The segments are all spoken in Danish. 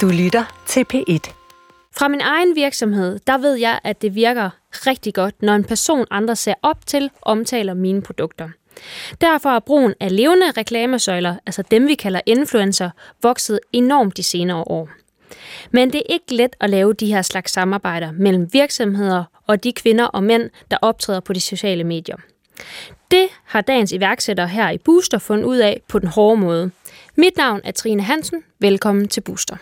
Du lytter til P1. Fra min egen virksomhed, der ved jeg, at det virker rigtig godt, når en person andre ser op til, omtaler mine produkter. Derfor er brugen af levende reklamesøjler, altså dem vi kalder influencer, vokset enormt de senere år. Men det er ikke let at lave de her slags samarbejder mellem virksomheder og de kvinder og mænd, der optræder på de sociale medier. Det har dagens iværksætter her i Booster fundet ud af på den hårde måde. Mit navn er Trine Hansen. Velkommen til Booster.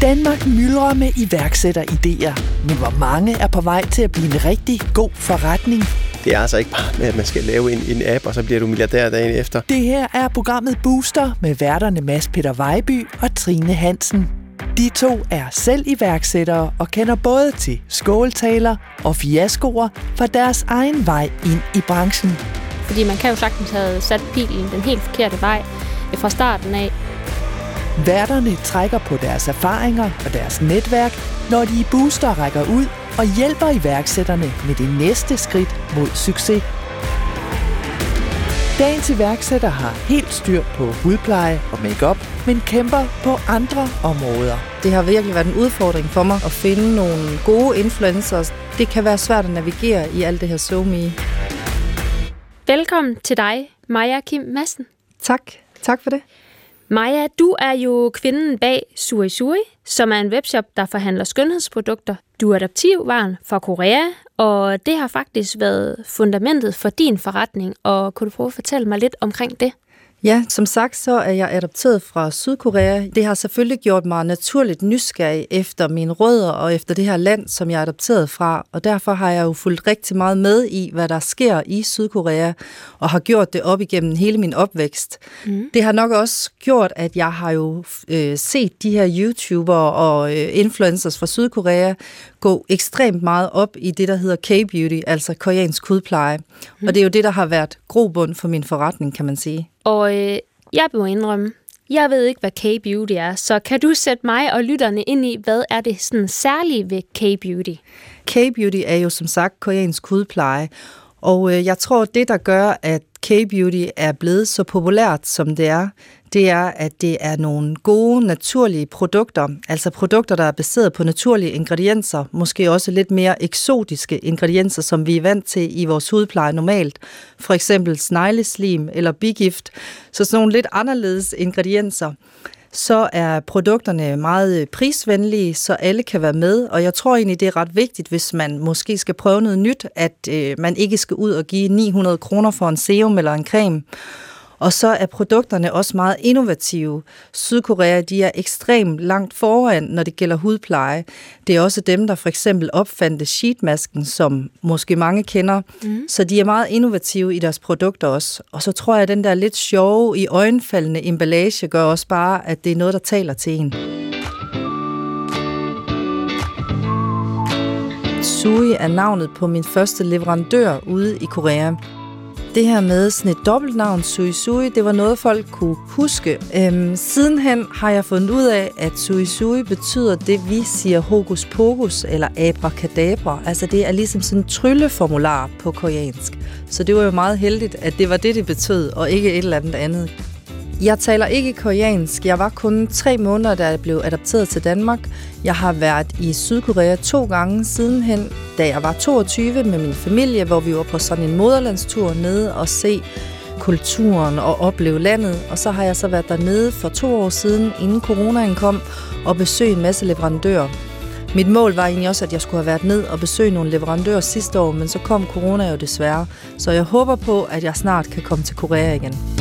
Danmark myldrer med iværksætteridéer, men hvor mange er på vej til at blive en rigtig god forretning? Det er altså ikke bare med, at man skal lave en, en app, og så bliver du milliardær dagen efter. Det her er programmet Booster med værterne Mads Peter Vejby og Trine Hansen. De to er selv iværksættere og kender både til skåltaler og fiaskoer for deres egen vej ind i branchen. Fordi man kan jo sagtens have sat bilen den helt forkerte vej fra starten af. Værterne trækker på deres erfaringer og deres netværk, når de i Booster rækker ud og hjælper iværksætterne med det næste skridt mod succes. Dagens iværksætter har helt styr på hudpleje og makeup, men kæmper på andre områder. Det har virkelig været en udfordring for mig at finde nogle gode influencers. Det kan være svært at navigere i alt det her SoMe. Velkommen til dig, Maja Kim Madsen. Tak. Tak for det. Maja, du er jo kvinden bag Sui Sui, som er en webshop, der forhandler skønhedsprodukter. Du er adoptivvaren fra Korea, og det har faktisk været fundamentet for din forretning. Og kunne du prøve at fortælle mig lidt omkring det? Ja, som sagt, så er jeg adopteret fra Sydkorea. Det har selvfølgelig gjort mig naturligt nysgerrig efter mine rødder og efter det her land, som jeg er adopteret fra. Og derfor har jeg jo fulgt rigtig meget med i, hvad der sker i Sydkorea, og har gjort det op igennem hele min opvækst. Mm. Det har nok også gjort, at jeg har jo øh, set de her YouTubere og øh, influencers fra Sydkorea gå ekstremt meget op i det, der hedder K-beauty, altså koreansk hudpleje. Mm. Og det er jo det, der har været grobund for min forretning, kan man sige. Og øh, jeg må indrømme, jeg ved ikke, hvad K-beauty er, så kan du sætte mig og lytterne ind i, hvad er det sådan særlige ved K-beauty? K-beauty er jo som sagt koreansk hudpleje, og øh, jeg tror, det der gør, at K-beauty er blevet så populært, som det er, det er, at det er nogle gode, naturlige produkter, altså produkter, der er baseret på naturlige ingredienser, måske også lidt mere eksotiske ingredienser, som vi er vant til i vores hudpleje normalt. For eksempel snegleslim eller bigift, så sådan nogle lidt anderledes ingredienser så er produkterne meget prisvenlige, så alle kan være med, og jeg tror egentlig, det er ret vigtigt, hvis man måske skal prøve noget nyt, at øh, man ikke skal ud og give 900 kroner for en serum eller en creme. Og så er produkterne også meget innovative. Sydkorea de er ekstremt langt foran, når det gælder hudpleje. Det er også dem, der for eksempel opfandt sheetmasken, som måske mange kender. Mm. Så de er meget innovative i deres produkter også. Og så tror jeg, at den der lidt sjove, i øjenfaldende emballage gør også bare, at det er noget, der taler til en. Sui er navnet på min første leverandør ude i Korea det her med sådan et dobbeltnavn, Sui Sui, det var noget, folk kunne huske. Øhm, sidenhen har jeg fundet ud af, at Sui Sui betyder det, vi siger hokus pokus eller abracadabra. Altså det er ligesom sådan en trylleformular på koreansk. Så det var jo meget heldigt, at det var det, det betød, og ikke et eller andet andet. Jeg taler ikke koreansk. Jeg var kun tre måneder, da jeg blev adopteret til Danmark. Jeg har været i Sydkorea to gange sidenhen, da jeg var 22 med min familie, hvor vi var på sådan en moderlandstur nede og se kulturen og opleve landet. Og så har jeg så været dernede for to år siden, inden coronaen kom, og besøge en masse leverandører. Mit mål var egentlig også, at jeg skulle have været ned og besøge nogle leverandører sidste år, men så kom corona jo desværre. Så jeg håber på, at jeg snart kan komme til Korea igen.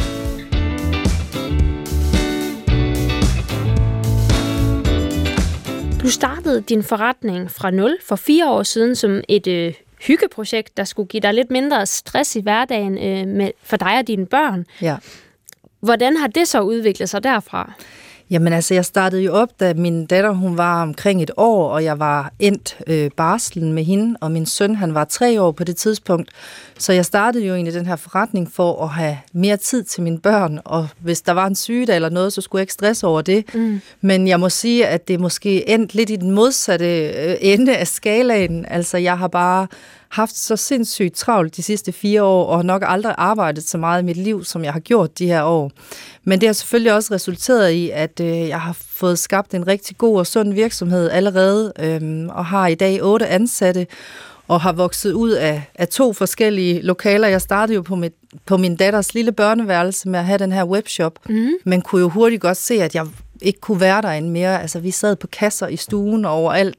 Du startede din forretning fra nul for fire år siden som et øh, hyggeprojekt, der skulle give dig lidt mindre stress i hverdagen øh, med, for dig og dine børn. Ja. Hvordan har det så udviklet sig derfra? Jamen altså, jeg startede jo op, da min datter hun var omkring et år, og jeg var endt øh, barslen med hende, og min søn han var tre år på det tidspunkt. Så jeg startede jo egentlig den her forretning for at have mere tid til mine børn, og hvis der var en sygdag eller noget, så skulle jeg ikke stresse over det. Mm. Men jeg må sige, at det måske endt lidt i den modsatte øh, ende af skalaen. Altså, jeg har bare haft så sindssygt travlt de sidste fire år, og har nok aldrig arbejdet så meget i mit liv, som jeg har gjort de her år. Men det har selvfølgelig også resulteret i, at øh, jeg har fået skabt en rigtig god og sund virksomhed allerede, øh, og har i dag otte ansatte, og har vokset ud af, af to forskellige lokaler. Jeg startede jo på, mit, på min datters lille børneværelse med at have den her webshop, mm. men kunne jo hurtigt godt se, at jeg ikke kunne være derinde mere. Altså, vi sad på kasser i stuen og overalt.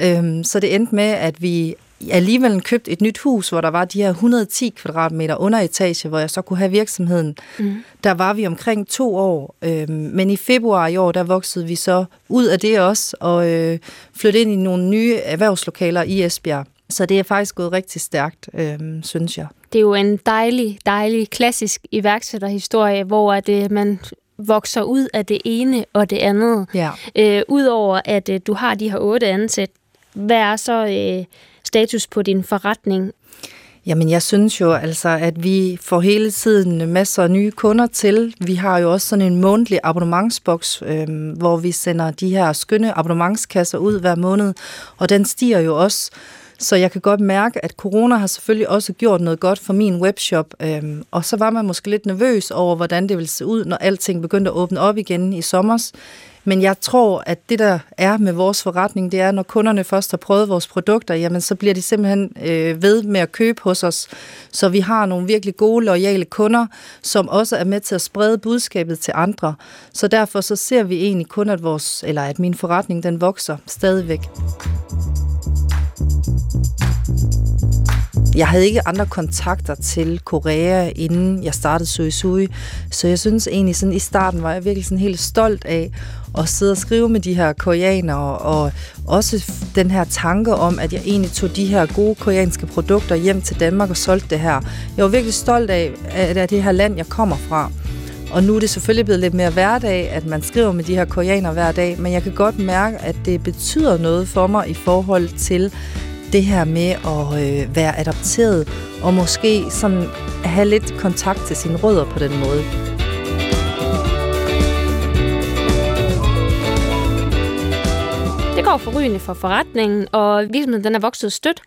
Øhm, så det endte med, at vi alligevel købt et nyt hus, hvor der var de her 110 kvadratmeter under etage, hvor jeg så kunne have virksomheden. Mm. Der var vi omkring to år, øhm, men i februar i år, der voksede vi så ud af det også, og øh, flyttede ind i nogle nye erhvervslokaler i Esbjerg. Så det er faktisk gået rigtig stærkt, øh, synes jeg. Det er jo en dejlig, dejlig klassisk iværksætterhistorie, hvor at, øh, man vokser ud af det ene og det andet. Ja. Øh, Udover at øh, du har de her otte ansæt, hvad er så øh, status på din forretning? Jamen, jeg synes jo altså, at vi får hele tiden masser af nye kunder til. Vi har jo også sådan en månedlig abonnementsboks, øh, hvor vi sender de her skønne abonnementskasser ud hver måned, og den stiger jo også. Så jeg kan godt mærke, at corona har selvfølgelig også gjort noget godt for min webshop. Øhm, og så var man måske lidt nervøs over, hvordan det ville se ud, når alting begyndte at åbne op igen i sommer. Men jeg tror, at det der er med vores forretning, det er, når kunderne først har prøvet vores produkter, jamen så bliver de simpelthen øh, ved med at købe hos os. Så vi har nogle virkelig gode, lojale kunder, som også er med til at sprede budskabet til andre. Så derfor så ser vi egentlig kun, at, vores, eller at min forretning den vokser stadigvæk. Jeg havde ikke andre kontakter til Korea, inden jeg startede Sui Sui, så jeg synes egentlig, sådan i starten var jeg virkelig sådan helt stolt af at sidde og skrive med de her koreanere, og også den her tanke om, at jeg egentlig tog de her gode koreanske produkter hjem til Danmark og solgte det her. Jeg var virkelig stolt af, at det her land, jeg kommer fra. Og nu er det selvfølgelig blevet lidt mere hverdag, at man skriver med de her koreanere hver dag, men jeg kan godt mærke, at det betyder noget for mig i forhold til det her med at øh, være adopteret, og måske sådan have lidt kontakt til sine rødder på den måde. Det forrygende for forretningen, og virksomheden den er vokset stødt.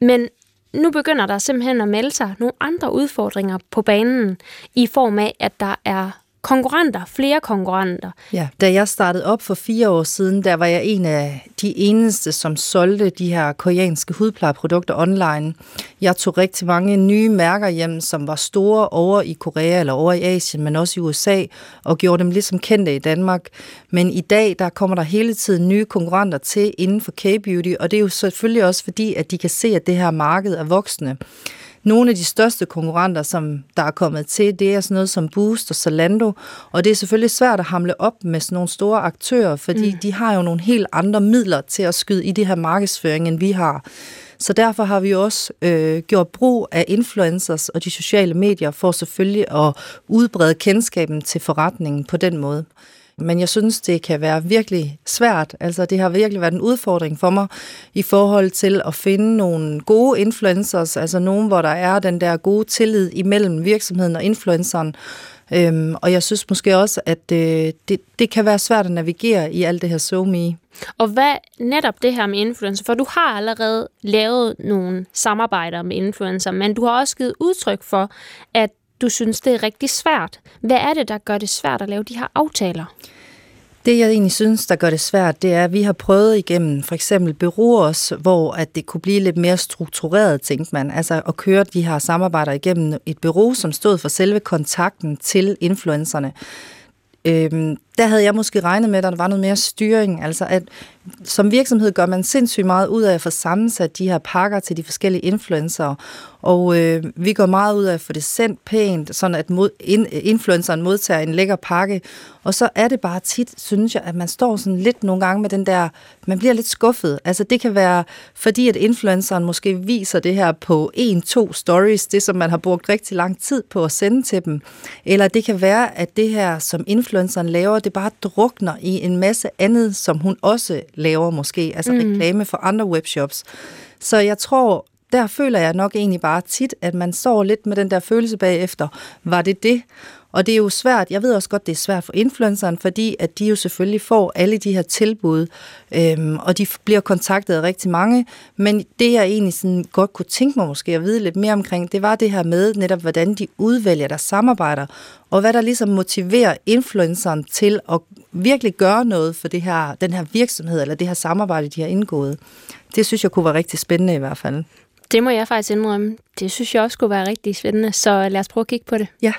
Men nu begynder der simpelthen at melde sig nogle andre udfordringer på banen, i form af, at der er konkurrenter, flere konkurrenter. Ja, da jeg startede op for fire år siden, der var jeg en af de eneste, som solgte de her koreanske hudplejeprodukter online. Jeg tog rigtig mange nye mærker hjem, som var store over i Korea eller over i Asien, men også i USA, og gjorde dem ligesom kendte i Danmark. Men i dag, der kommer der hele tiden nye konkurrenter til inden for K-beauty, og det er jo selvfølgelig også fordi, at de kan se, at det her marked er voksende. Nogle af de største konkurrenter, som der er kommet til, det er sådan noget som Boost og Zalando, og det er selvfølgelig svært at hamle op med sådan nogle store aktører, fordi mm. de har jo nogle helt andre midler til at skyde i det her markedsføring, end vi har. Så derfor har vi også øh, gjort brug af influencers og de sociale medier for selvfølgelig at udbrede kendskaben til forretningen på den måde. Men jeg synes, det kan være virkelig svært. Altså, det har virkelig været en udfordring for mig i forhold til at finde nogle gode influencers, altså nogen, hvor der er den der gode tillid imellem virksomheden og influenceren. Øhm, og jeg synes måske også, at øh, det, det kan være svært at navigere i alt det her SoMe. Og hvad netop det her med influencer, for du har allerede lavet nogle samarbejder med influencer, men du har også givet udtryk for, at du synes, det er rigtig svært. Hvad er det, der gør det svært at lave de her aftaler? Det, jeg egentlig synes, der gør det svært, det er, at vi har prøvet igennem for eksempel bureauer, hvor at det kunne blive lidt mere struktureret, tænkte man. Altså at køre de her samarbejder igennem et bureau, som stod for selve kontakten til influencerne. Øhm, der havde jeg måske regnet med, at der var noget mere styring. Altså at som virksomhed gør man sindssygt meget ud af at få sammensat de her pakker til de forskellige influencer. Og øh, vi går meget ud af at få det sendt pænt, sådan at mod, in, influenceren modtager en lækker pakke. Og så er det bare tit, synes jeg, at man står sådan lidt nogle gange med den der, man bliver lidt skuffet. Altså det kan være, fordi at influenceren måske viser det her på en, to stories, det som man har brugt rigtig lang tid på at sende til dem. Eller det kan være, at det her, som influenceren laver, det bare drukner i en masse andet, som hun også laver måske, altså mm. reklame for andre webshops. Så jeg tror, der føler jeg nok egentlig bare tit, at man står lidt med den der følelse bagefter. Var det det? Og det er jo svært, jeg ved også godt, det er svært for influenceren, fordi at de jo selvfølgelig får alle de her tilbud, øhm, og de bliver kontaktet af rigtig mange, men det jeg egentlig sådan godt kunne tænke mig måske at vide lidt mere omkring, det var det her med netop, hvordan de udvælger deres samarbejder, og hvad der ligesom motiverer influenceren til at virkelig gøre noget for det her, den her virksomhed, eller det her samarbejde, de har indgået. Det synes jeg kunne være rigtig spændende i hvert fald. Det må jeg faktisk indrømme. Det synes jeg også kunne være rigtig spændende, så lad os prøve at kigge på det. Ja.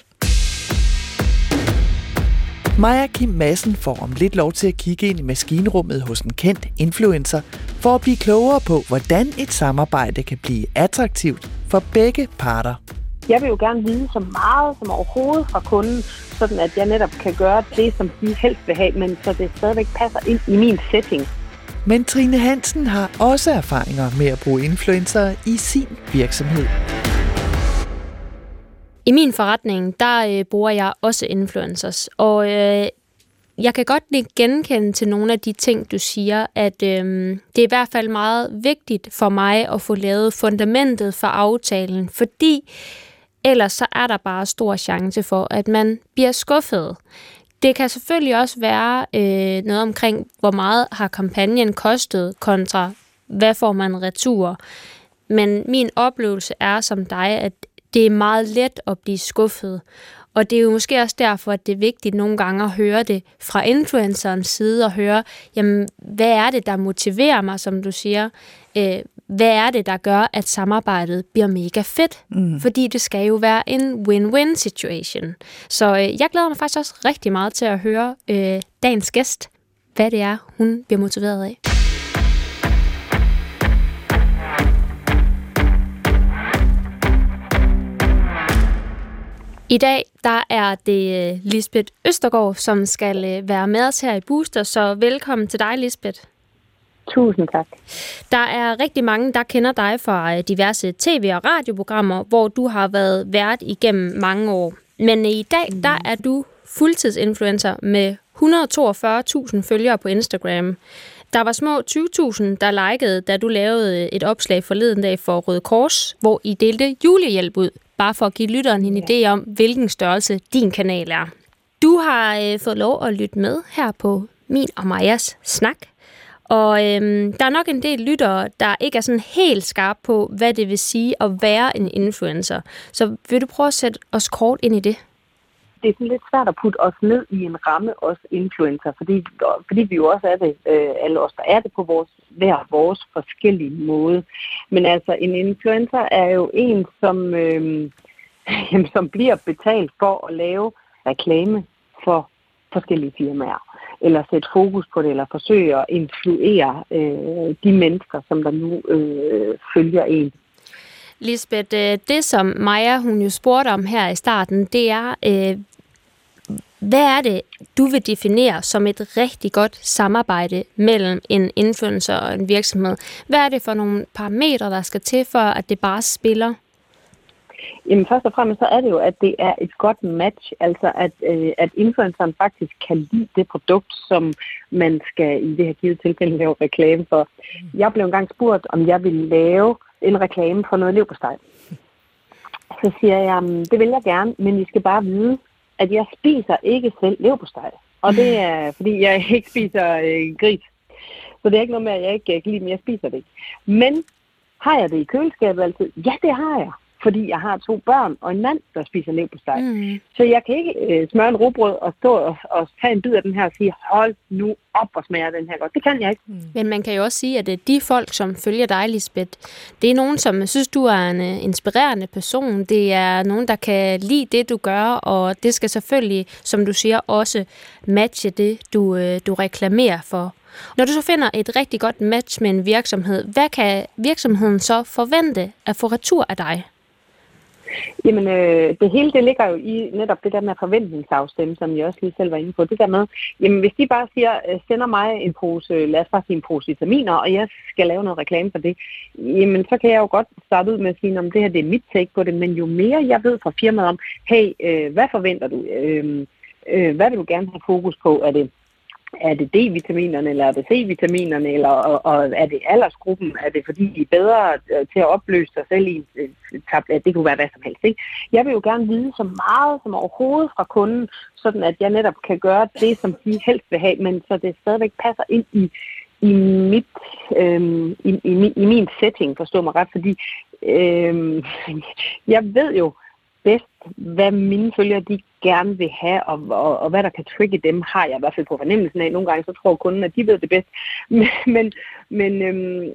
Maja Kim Madsen får om lidt lov til at kigge ind i maskinrummet hos en kendt influencer, for at blive klogere på, hvordan et samarbejde kan blive attraktivt for begge parter. Jeg vil jo gerne vide så meget som overhovedet fra kunden, sådan at jeg netop kan gøre det, som de helst vil have, men så det stadigvæk passer ind i min setting. Men Trine Hansen har også erfaringer med at bruge influencer i sin virksomhed. I min forretning, der øh, bruger jeg også influencers, og øh, jeg kan godt lige genkende til nogle af de ting, du siger, at øh, det er i hvert fald meget vigtigt for mig at få lavet fundamentet for aftalen, fordi ellers så er der bare stor chance for, at man bliver skuffet. Det kan selvfølgelig også være øh, noget omkring, hvor meget har kampagnen kostet kontra, hvad får man retur. Men min oplevelse er som dig, at det er meget let at blive skuffet. Og det er jo måske også derfor, at det er vigtigt nogle gange at høre det fra influencerens side og høre, jamen, hvad er det, der motiverer mig, som du siger? Øh, hvad er det, der gør, at samarbejdet bliver mega fedt? Mm. Fordi det skal jo være en win-win situation. Så øh, jeg glæder mig faktisk også rigtig meget til at høre øh, dagens gæst, hvad det er, hun bliver motiveret af. I dag der er det øh, Lisbeth Østergaard, som skal øh, være med os her i Booster, så velkommen til dig, Lisbeth. Tusind tak. Der er rigtig mange, der kender dig fra øh, diverse tv- og radioprogrammer, hvor du har været vært igennem mange år. Men i dag, mm. der er du fuldtidsinfluencer med 142.000 følgere på Instagram. Der var små 20.000, der likede, da du lavede et opslag forleden dag for Røde Kors, hvor I delte julehjælp ud, bare for at give lytteren en idé om, hvilken størrelse din kanal er. Du har øh, fået lov at lytte med her på min og Majas snak. Og øhm, der er nok en del lyttere, der ikke er sådan helt skarpe på, hvad det vil sige at være en influencer. Så vil du prøve at sætte os kort ind i det? Det er sådan lidt svært at putte os ned i en ramme, os influencer, fordi, fordi vi jo også er det, øh, alle os, der er det på vores, hver vores forskellige måde. Men altså, en influencer er jo en, som, øh, jamen, som bliver betalt for at lave reklame for forskellige firmaer, eller sætte fokus på det, eller forsøge at influere øh, de mennesker, som der nu øh, følger en. Lisbeth, øh, det som Maja hun jo spurgte om her i starten, det er, øh, hvad er det, du vil definere som et rigtig godt samarbejde mellem en influencer og en virksomhed? Hvad er det for nogle parametre, der skal til for, at det bare spiller? Jamen først og fremmest så er det jo, at det er et godt match, altså at, øh, at influenceren faktisk kan lide det produkt, som man skal i det her givet tilfælde lave reklame for. Jeg blev engang spurgt, om jeg ville lave en reklame for noget leverpostej. Så siger jeg, det vil jeg gerne, men I skal bare vide, at jeg spiser ikke selv leverpostej. Og det er, fordi jeg ikke spiser øh, gris. Så det er ikke noget med, at jeg ikke kan lide, men jeg spiser det ikke. Men har jeg det i køleskabet altid? Ja, det har jeg fordi jeg har to børn og en mand, der spiser lev på steg. Mm. Så jeg kan ikke øh, smøre en råbrød og stå og, og tage en bid af den her og sige, hold nu op og smager den her godt. Det kan jeg ikke. Mm. Men man kan jo også sige, at øh, de folk, som følger dig, Lisbeth, det er nogen, som synes, du er en uh, inspirerende person. Det er nogen, der kan lide det, du gør, og det skal selvfølgelig, som du siger, også matche det, du, du reklamerer for. Når du så finder et rigtig godt match med en virksomhed, hvad kan virksomheden så forvente at få retur af dig? Jamen, øh, det hele det ligger jo i netop det der med forventningsafstemme, som jeg også lige selv var inde på. Det der med, jamen hvis de bare siger, øh, sender mig en pose, øh, lad os bare sige en pose vitaminer, og jeg skal lave noget reklame for det, jamen så kan jeg jo godt starte ud med at sige, om det her det er mit take på det, men jo mere jeg ved fra firmaet om, hey, øh, hvad forventer du? Øh, øh, hvad vil du gerne have fokus på? Er det er det D-vitaminerne, eller er det C-vitaminerne, eller og, og er det aldersgruppen? Er det fordi, de er bedre øh, til at opløse sig selv i en øh, tablet? Det kunne være hvad som helst. Ikke? Jeg vil jo gerne vide så meget som overhovedet fra kunden, sådan at jeg netop kan gøre det, som de helst vil have, men så det stadigvæk passer ind i, i, mit, øhm, i, i, i min setting, forstå mig ret, fordi øhm, jeg ved jo, bedst, hvad mine følgere de gerne vil have, og, og, og hvad der kan trigge dem, har jeg i hvert fald på fornemmelsen af. Nogle gange så tror kunden, at de ved det bedst. Men, men, men øhm,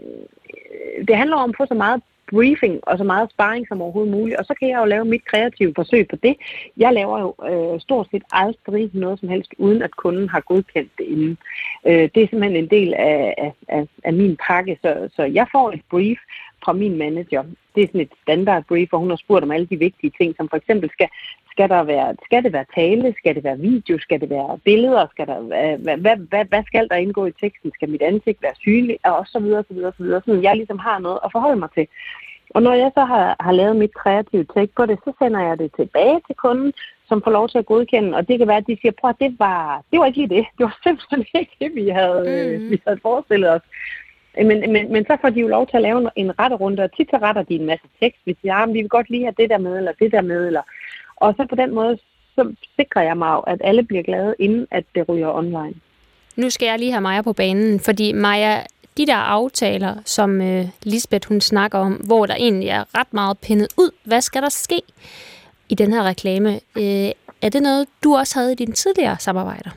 det handler om at få så meget briefing og så meget sparring som overhovedet muligt, og så kan jeg jo lave mit kreative forsøg på det. Jeg laver jo øh, stort set aldrig noget som helst, uden at kunden har godkendt det inden. Øh, det er simpelthen en del af, af, af, af min pakke, så, så jeg får et brief, fra min manager. Det er sådan et standard brief, hvor hun har spurgt om alle de vigtige ting, som for eksempel skal, skal, der være, skal det være tale, skal det være video, skal det være billeder, skal der, hvad, hvad, hvad, hvad skal der indgå i teksten, skal mit ansigt være synligt, og så videre, så videre, så videre, sådan jeg ligesom har noget at forholde mig til. Og når jeg så har, har lavet mit kreative take på det, så sender jeg det tilbage til kunden, som får lov til at godkende, og det kan være, at de siger, prøv det var, det var ikke lige det. Det var simpelthen ikke det, vi havde, mm. vi havde forestillet os. Men, men, men så får de jo lov til at lave en retterunde, og tit så retter de en masse tekst, hvis de siger, at vi vil godt lige have det der med, eller det der med, eller... Og så på den måde, så sikrer jeg mig at alle bliver glade, inden at det ryger online. Nu skal jeg lige have Maja på banen, fordi Maja, de der aftaler, som øh, Lisbeth hun snakker om, hvor der egentlig er ret meget pindet ud, hvad skal der ske i den her reklame? Øh, er det noget, du også havde i dine tidligere samarbejder?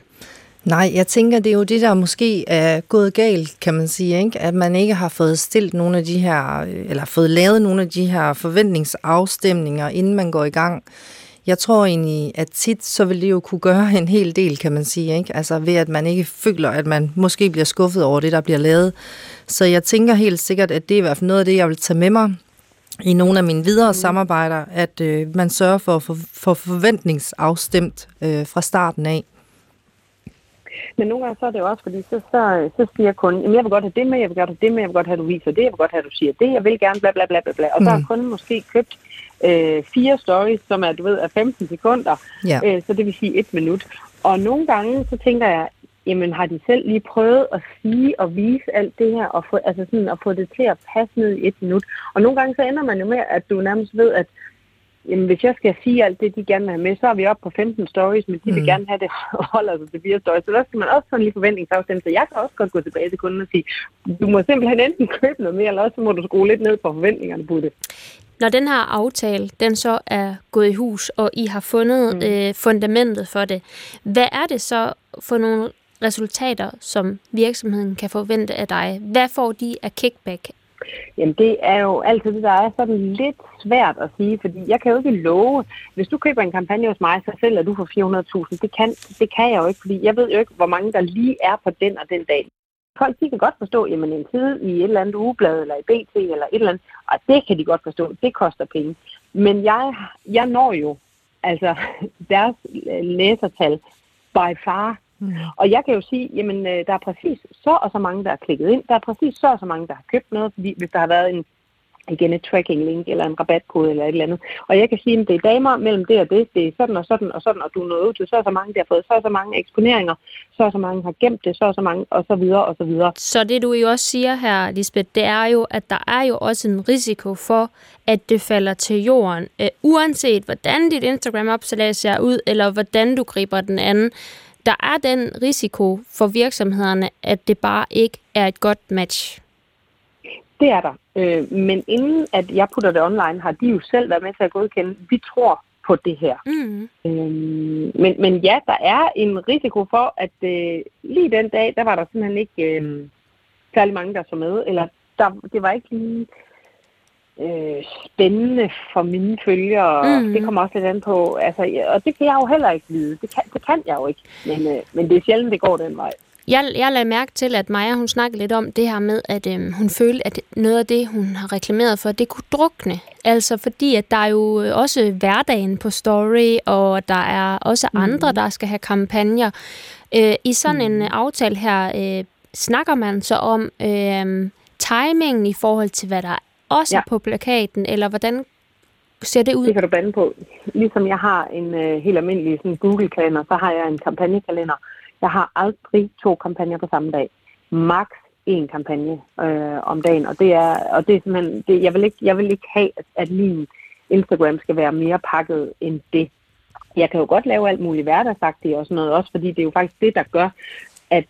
Nej, jeg tænker, det er jo det, der måske er gået galt, kan man sige, ikke? at man ikke har fået stillet nogle af de her, eller fået lavet nogle af de her forventningsafstemninger, inden man går i gang. Jeg tror egentlig, at tit så vil det jo kunne gøre en hel del, kan man sige, ikke? Altså ved at man ikke føler, at man måske bliver skuffet over det, der bliver lavet. Så jeg tænker helt sikkert, at det er i hvert fald noget af det, jeg vil tage med mig i nogle af mine videre mm. samarbejder, at øh, man sørger for at få for forventningsafstemt øh, fra starten af. Men nogle gange så er det jo også, fordi så, så, så siger kunden, jamen jeg vil godt have det med, jeg vil godt have det med, jeg vil godt have, du viser det, jeg vil godt have, at du siger det, jeg vil gerne bla bla bla bla bla. Og mm. så har kunden måske købt øh, fire stories, som er, du ved, er 15 sekunder, ja. øh, så det vil sige et minut. Og nogle gange, så tænker jeg, jamen har de selv lige prøvet at sige og vise alt det her, og få, altså sådan, at få det til at passe ned i et minut. Og nogle gange så ender man jo med, at du nærmest ved, at jamen, hvis jeg skal sige alt det, de gerne vil have med, så er vi oppe på 15 stories, men de vil mm. gerne have det holder sig til fire stories. Så der skal man også sådan lige forventningsafstemme. Så jeg kan også godt gå tilbage til kunden og sige, du må simpelthen enten købe noget mere, eller også må du skrue lidt ned på forventningerne på det. Når den her aftale, den så er gået i hus, og I har fundet mm. øh, fundamentet for det, hvad er det så for nogle resultater, som virksomheden kan forvente af dig? Hvad får de af kickback? Jamen det er jo altid det, der er sådan lidt svært at sige, fordi jeg kan jo ikke love, hvis du køber en kampagne hos mig, så sælger du for 400.000. Det kan, det kan jeg jo ikke, fordi jeg ved jo ikke, hvor mange der lige er på den og den dag. Folk de kan godt forstå, at en tid i et eller andet ugeblad, eller i BT, eller et eller andet, og det kan de godt forstå, det koster penge. Men jeg, jeg når jo altså deres øh, læsertal by far Mm. Og jeg kan jo sige, jamen øh, der er præcis så og så mange, der er klikket ind. Der er præcis så og så mange, der har købt noget, fordi hvis der har været en igen et tracking link eller en rabatkode eller et eller andet. Og jeg kan sige, at det er damer mellem det og det, det er sådan og sådan og sådan, og du er nået ud til så og så mange, der har fået så og så mange eksponeringer, så og så mange har gemt det, så og så mange, og så videre og så videre. Så det du jo også siger her, Lisbeth, det er jo, at der er jo også en risiko for, at det falder til jorden, uh, uanset hvordan dit Instagram-opslag ser ud, eller hvordan du griber den anden der er den risiko for virksomhederne, at det bare ikke er et godt match. Det er der. Øh, men inden at jeg putter det online, har de jo selv været med til at godkende, vi tror på det her. Mm. Øhm, men, men ja, der er en risiko for, at øh, lige den dag, der var der simpelthen ikke øh, særlig mange, der så med. Eller der, det var ikke lige øh, spændende for mine følgere. Mm. Det kommer også lidt an på, altså, og det kan jeg jo heller ikke vide. Det kan, det kan jeg jo ikke, men, øh, men det er sjældent, det går den vej. Jeg, jeg lagde mærke til, at Maja hun snakkede lidt om det her med, at øh, hun følte, at noget af det, hun har reklameret for, det kunne drukne. Altså fordi, at der er jo også hverdagen på Story, og der er også mm. andre, der skal have kampagner. Øh, I sådan mm. en aftale her, øh, snakker man så om øh, timingen i forhold til, hvad der også ja. på plakaten, eller hvordan ser det ud? Det kan du bande på. Ligesom jeg har en uh, helt almindelig sådan Google-kalender, så har jeg en kampagnekalender. Jeg har aldrig to kampagner på samme dag. Max en kampagne øh, om dagen, og det er, og det er simpelthen, det, jeg, vil ikke, jeg vil ikke have, at, at min Instagram skal være mere pakket end det. Jeg kan jo godt lave alt muligt hverdagsagtigt og sådan noget, også fordi det er jo faktisk det, der gør, at,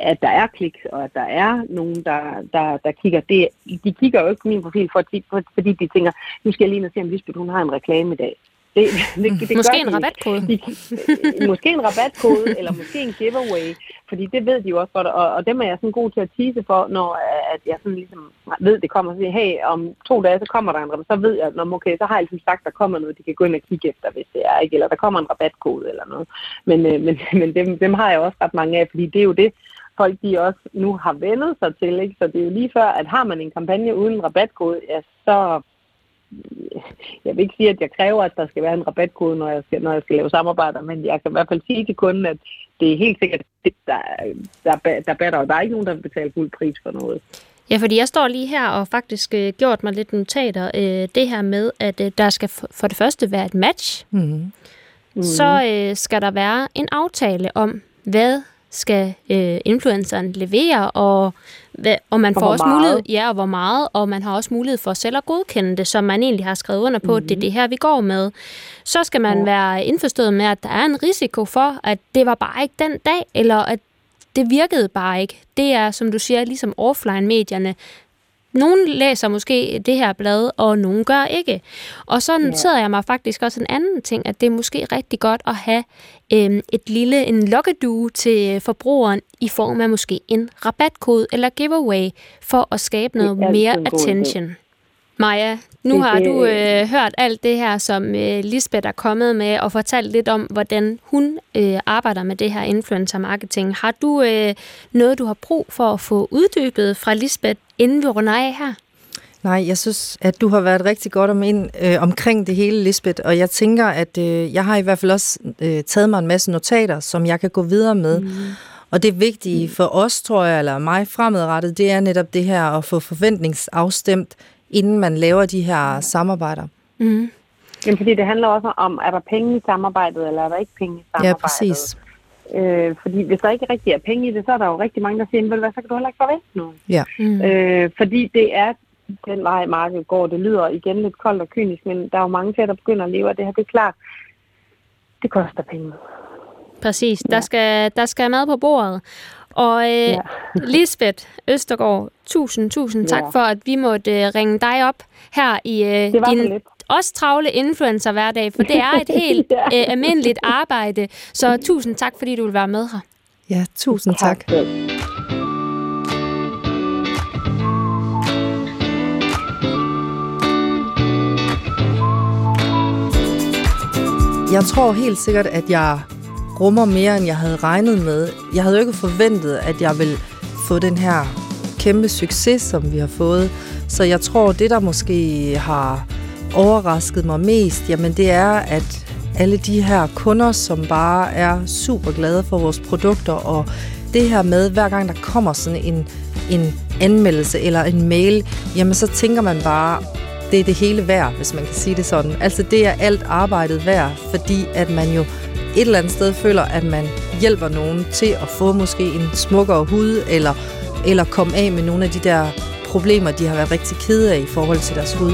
at der er klik, og at der er nogen, der, der, der kigger. Det, de kigger jo ikke på min profil, for, for, fordi de tænker, nu skal jeg lige se, om Lisbeth hun har en reklame i dag. Det, det, det måske en rabatkode. De, måske en rabatkode, eller måske en giveaway, fordi det ved de jo også godt, og, og dem er jeg sådan god til at tease for, når at jeg sådan ligesom ved, det kommer, og siger, hey, om to dage, så kommer der en rabat, så ved jeg, når okay, så har jeg ligesom sagt, der kommer noget, de kan gå ind og kigge efter, hvis det er, ikke? eller der kommer en rabatkode eller noget. Men, øh, men, men dem, dem har jeg også ret mange af, fordi det er jo det, folk de også nu har vendet sig til, ikke? så det er jo lige før, at har man en kampagne uden en rabatkode, ja, så jeg vil ikke sige, at jeg kræver, at der skal være en rabatkode, når jeg skal, når jeg skal lave samarbejder, men jeg kan i hvert fald sige til kunden, at det er helt sikkert, at der, der, der, der, der er ikke nogen, der vil betale fuld pris for noget. Ja, fordi jeg står lige her og faktisk øh, gjort mig lidt notater. Øh, det her med, at øh, der skal for det første være et match. Mm. Så øh, skal der være en aftale om, hvad skal øh, influenceren levere, og, hvad, og man og får også meget. mulighed, ja, og hvor meget, og man har også mulighed for selv at godkende det, som man egentlig har skrevet under på, mm-hmm. det er mhm. det her, vi går med. Så skal man ja. være indforstået med, at der er en risiko for, at det var bare ikke den dag, eller at det virkede bare ikke. Det er, som du siger, ligesom offline-medierne. Nogle læser måske det her blad, og nogle gør ikke. Og så ja. jeg mig faktisk også en anden ting, at det er måske rigtig godt at have øh, et lille en lokkedue til forbrugeren i form af måske en rabatkode eller giveaway for at skabe noget mere attention. Maja, nu har du øh, hørt alt det her, som øh, Lisbeth er kommet med, og fortalt lidt om, hvordan hun øh, arbejder med det her influencer marketing. Har du øh, noget, du har brug for at få uddybet fra Lisbeth, inden vi runder af her? Nej, jeg synes, at du har været rigtig godt om ind, øh, omkring det hele, Lisbeth, og jeg tænker, at øh, jeg har i hvert fald også øh, taget mig en masse notater, som jeg kan gå videre med. Mm. Og det vigtige for os, tror jeg, eller mig fremadrettet, det er netop det her at få forventningsafstemt inden man laver de her samarbejder. Mm. Jamen, fordi det handler også om, er der penge i samarbejdet, eller er der ikke penge i samarbejdet? Ja, præcis. Øh, fordi hvis der ikke rigtig er penge i det, så er der jo rigtig mange, der siger, vel, hvad, så kan du heller ikke forvente noget. Ja. Mm. Øh, fordi det er den vej, markedet går. Det lyder igen lidt koldt og kynisk, men der er jo mange til, der begynder at leve af det her. Det er klart, det koster penge. Præcis. Ja. Der, skal, der skal mad på bordet. Og øh, ja. Lisbeth Østergaard, tusind, tusind tak ja. for, at vi måtte øh, ringe dig op her i øh, din også travle influencer hverdag, for det er et helt ja. øh, almindeligt arbejde. Så tusind tak, fordi du vil være med her. Ja, tusind tak. tak. Jeg tror helt sikkert, at jeg rummer mere, end jeg havde regnet med. Jeg havde jo ikke forventet, at jeg ville få den her kæmpe succes, som vi har fået. Så jeg tror, det der måske har overrasket mig mest, jamen det er, at alle de her kunder, som bare er super glade for vores produkter, og det her med, hver gang der kommer sådan en, en anmeldelse eller en mail, jamen så tænker man bare, det er det hele værd, hvis man kan sige det sådan. Altså det er alt arbejdet værd, fordi at man jo et eller andet sted føler, at man hjælper nogen til at få måske en smukkere hud, eller, eller komme af med nogle af de der problemer, de har været rigtig kede af i forhold til deres hud.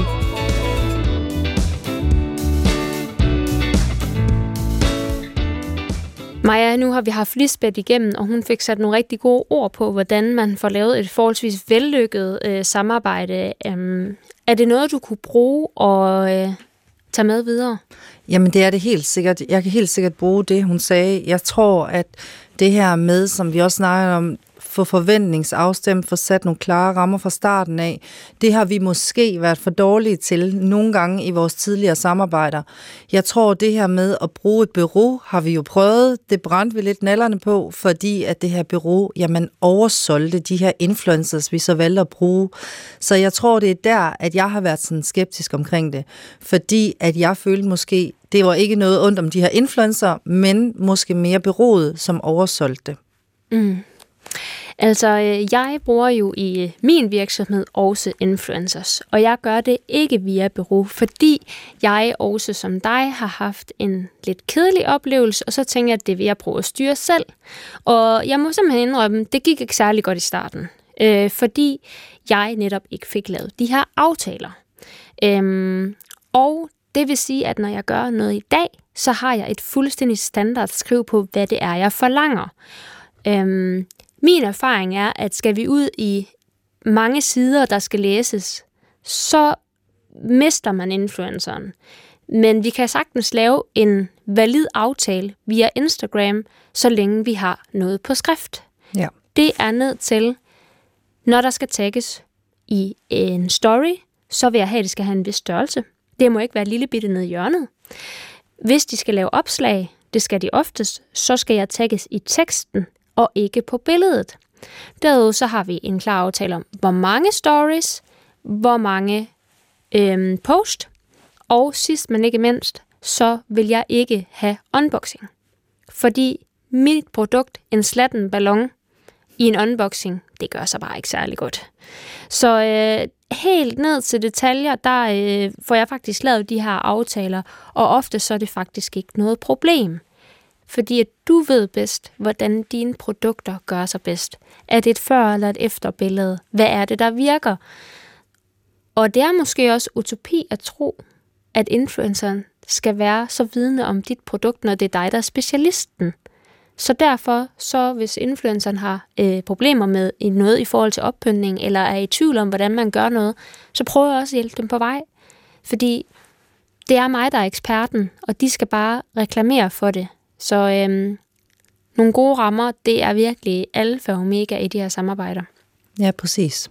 Maja, nu har vi haft Lisbeth igennem, og hun fik sat nogle rigtig gode ord på, hvordan man får lavet et forholdsvis vellykket øh, samarbejde. Øhm, er det noget, du kunne bruge og øh, tage med videre? Jamen det er det helt sikkert. Jeg kan helt sikkert bruge det, hun sagde. Jeg tror, at det her med, som vi også snakker om, få forventningsafstemt, få sat nogle klare rammer fra starten af. Det har vi måske været for dårlige til nogle gange i vores tidligere samarbejder. Jeg tror, det her med at bruge et bureau har vi jo prøvet. Det brændte vi lidt nallerne på, fordi at det her bureau, jamen oversolgte de her influencers, vi så valgte at bruge. Så jeg tror, det er der, at jeg har været sådan skeptisk omkring det. Fordi at jeg følte måske, det var ikke noget ondt om de her influencer, men måske mere bureauet, som oversolgte. Mm. Altså, øh, jeg bruger jo i min virksomhed også influencers, og jeg gør det ikke via bureau, fordi jeg også som dig har haft en lidt kedelig oplevelse, og så tænker jeg, at det vil jeg prøve at styre selv. Og jeg må simpelthen indrømme, det gik ikke særlig godt i starten, øh, fordi jeg netop ikke fik lavet de her aftaler. Øhm, og det vil sige, at når jeg gør noget i dag, så har jeg et fuldstændig standard skriv på, hvad det er, jeg forlanger. Øhm, min erfaring er, at skal vi ud i mange sider, der skal læses, så mister man influenceren. Men vi kan sagtens lave en valid aftale via Instagram, så længe vi har noget på skrift. Ja. Det er ned til, når der skal tagges i en story, så vil jeg have, at det skal have en vis størrelse. Det må ikke være lille bitte nede i hjørnet. Hvis de skal lave opslag, det skal de oftest, så skal jeg tagges i teksten og ikke på billedet. Derudover så har vi en klar aftale om, hvor mange stories, hvor mange øhm, post, og sidst men ikke mindst, så vil jeg ikke have unboxing. Fordi mit produkt, en slatten ballon, i en unboxing, det gør sig bare ikke særlig godt. Så øh, helt ned til detaljer, der øh, får jeg faktisk lavet de her aftaler, og ofte så er det faktisk ikke noget problem. Fordi at du ved bedst, hvordan dine produkter gør sig bedst. Er det et før- eller et efterbillede? Hvad er det, der virker? Og det er måske også utopi at tro, at influenceren skal være så vidende om dit produkt, når det er dig, der er specialisten. Så derfor, så hvis influenceren har øh, problemer med noget i forhold til oppyntning, eller er i tvivl om, hvordan man gør noget, så prøver jeg også at hjælpe dem på vej. Fordi det er mig, der er eksperten, og de skal bare reklamere for det. Så øhm, nogle gode rammer, det er virkelig alfa og omega i de her samarbejder. Ja, præcis.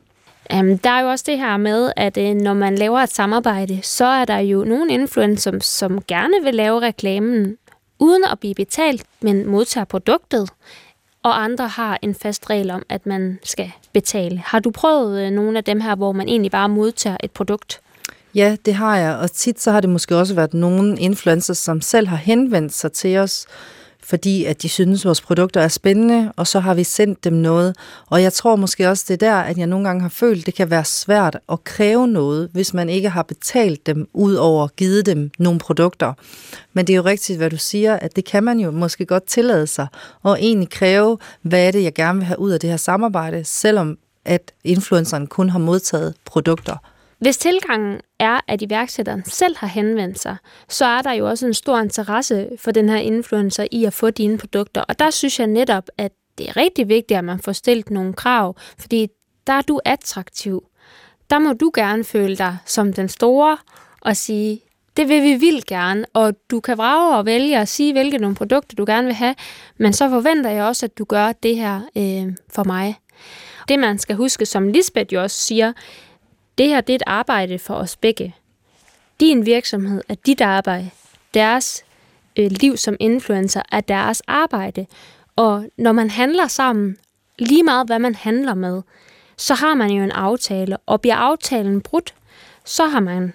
Um, der er jo også det her med, at uh, når man laver et samarbejde, så er der jo nogle influencer, som, som gerne vil lave reklamen, uden at blive betalt, men modtager produktet. Og andre har en fast regel om, at man skal betale. Har du prøvet øh, nogle af dem her, hvor man egentlig bare modtager et produkt? Ja, det har jeg, og tit så har det måske også været nogle influencers, som selv har henvendt sig til os, fordi at de synes, at vores produkter er spændende, og så har vi sendt dem noget. Og jeg tror måske også, det er der, at jeg nogle gange har følt, at det kan være svært at kræve noget, hvis man ikke har betalt dem, ud over givet dem nogle produkter. Men det er jo rigtigt, hvad du siger, at det kan man jo måske godt tillade sig, og egentlig kræve, hvad er det, jeg gerne vil have ud af det her samarbejde, selvom at influenceren kun har modtaget produkter. Hvis tilgangen er, at iværksætteren selv har henvendt sig, så er der jo også en stor interesse for den her influencer i at få dine produkter. Og der synes jeg netop, at det er rigtig vigtigt, at man får stillet nogle krav, fordi der er du attraktiv. Der må du gerne føle dig som den store og sige, det vil vi vildt gerne, og du kan vrage og vælge at sige, hvilke nogle produkter du gerne vil have, men så forventer jeg også, at du gør det her øh, for mig. Det man skal huske, som Lisbeth jo også siger, det her det er et arbejde for os begge. Din virksomhed er dit arbejde. Deres øh, liv som influencer er deres arbejde. Og når man handler sammen, lige meget hvad man handler med, så har man jo en aftale. Og bliver aftalen brudt, så har man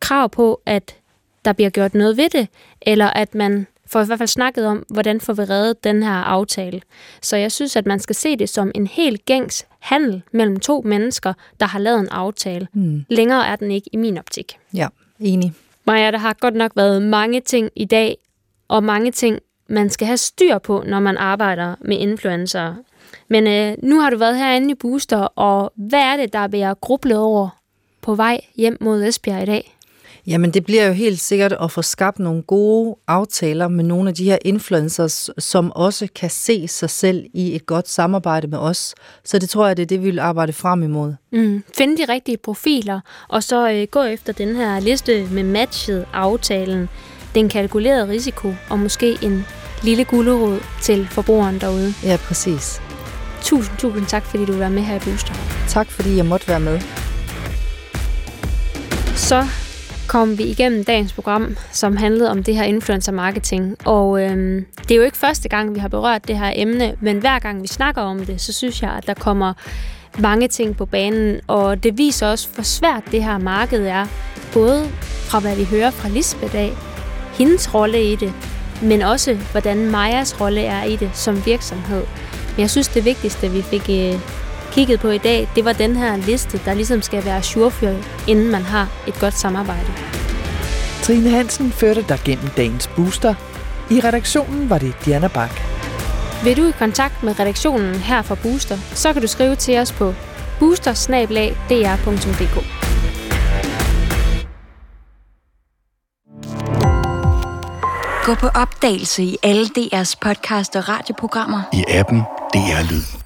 krav på, at der bliver gjort noget ved det, eller at man får i hvert fald snakket om, hvordan får vi reddet den her aftale. Så jeg synes, at man skal se det som en helt gængs handel mellem to mennesker, der har lavet en aftale. Mm. Længere er den ikke i min optik. Ja, enig. Maja, der har godt nok været mange ting i dag, og mange ting, man skal have styr på, når man arbejder med influencer. Men øh, nu har du været herinde i Booster, og hvad er det, der bliver grublet over på vej hjem mod Esbjerg i dag? Jamen det bliver jo helt sikkert at få skabt nogle gode aftaler med nogle af de her influencers, som også kan se sig selv i et godt samarbejde med os. Så det tror jeg, det er det, vi vil arbejde frem imod. Mm. Finde de rigtige profiler, og så øh, gå efter den her liste med matchet aftalen, den kalkulerede risiko, og måske en lille gulderod til forbrugeren derude. Ja, præcis. Tusind, tusind tak, fordi du var med her i Booster. Tak, fordi jeg måtte være med. Så kom vi igennem dagens program, som handlede om det her influencer marketing. Og øhm, det er jo ikke første gang, vi har berørt det her emne, men hver gang vi snakker om det, så synes jeg, at der kommer mange ting på banen, og det viser også, hvor svært det her marked er, både fra hvad vi hører fra Lisbeth af, hendes rolle i det, men også hvordan Majas rolle er i det som virksomhed. Men jeg synes, det vigtigste, vi fik øh, kigget på i dag, det var den her liste, der ligesom skal være surført, inden man har et godt samarbejde. Trine Hansen førte dig gennem dagens booster. I redaktionen var det Diana Bak. Vil du i kontakt med redaktionen her fra Booster, så kan du skrive til os på boostersnablag.dr.dk. Gå på opdagelse i alle DR's podcast og radioprogrammer. I appen DR Lyd.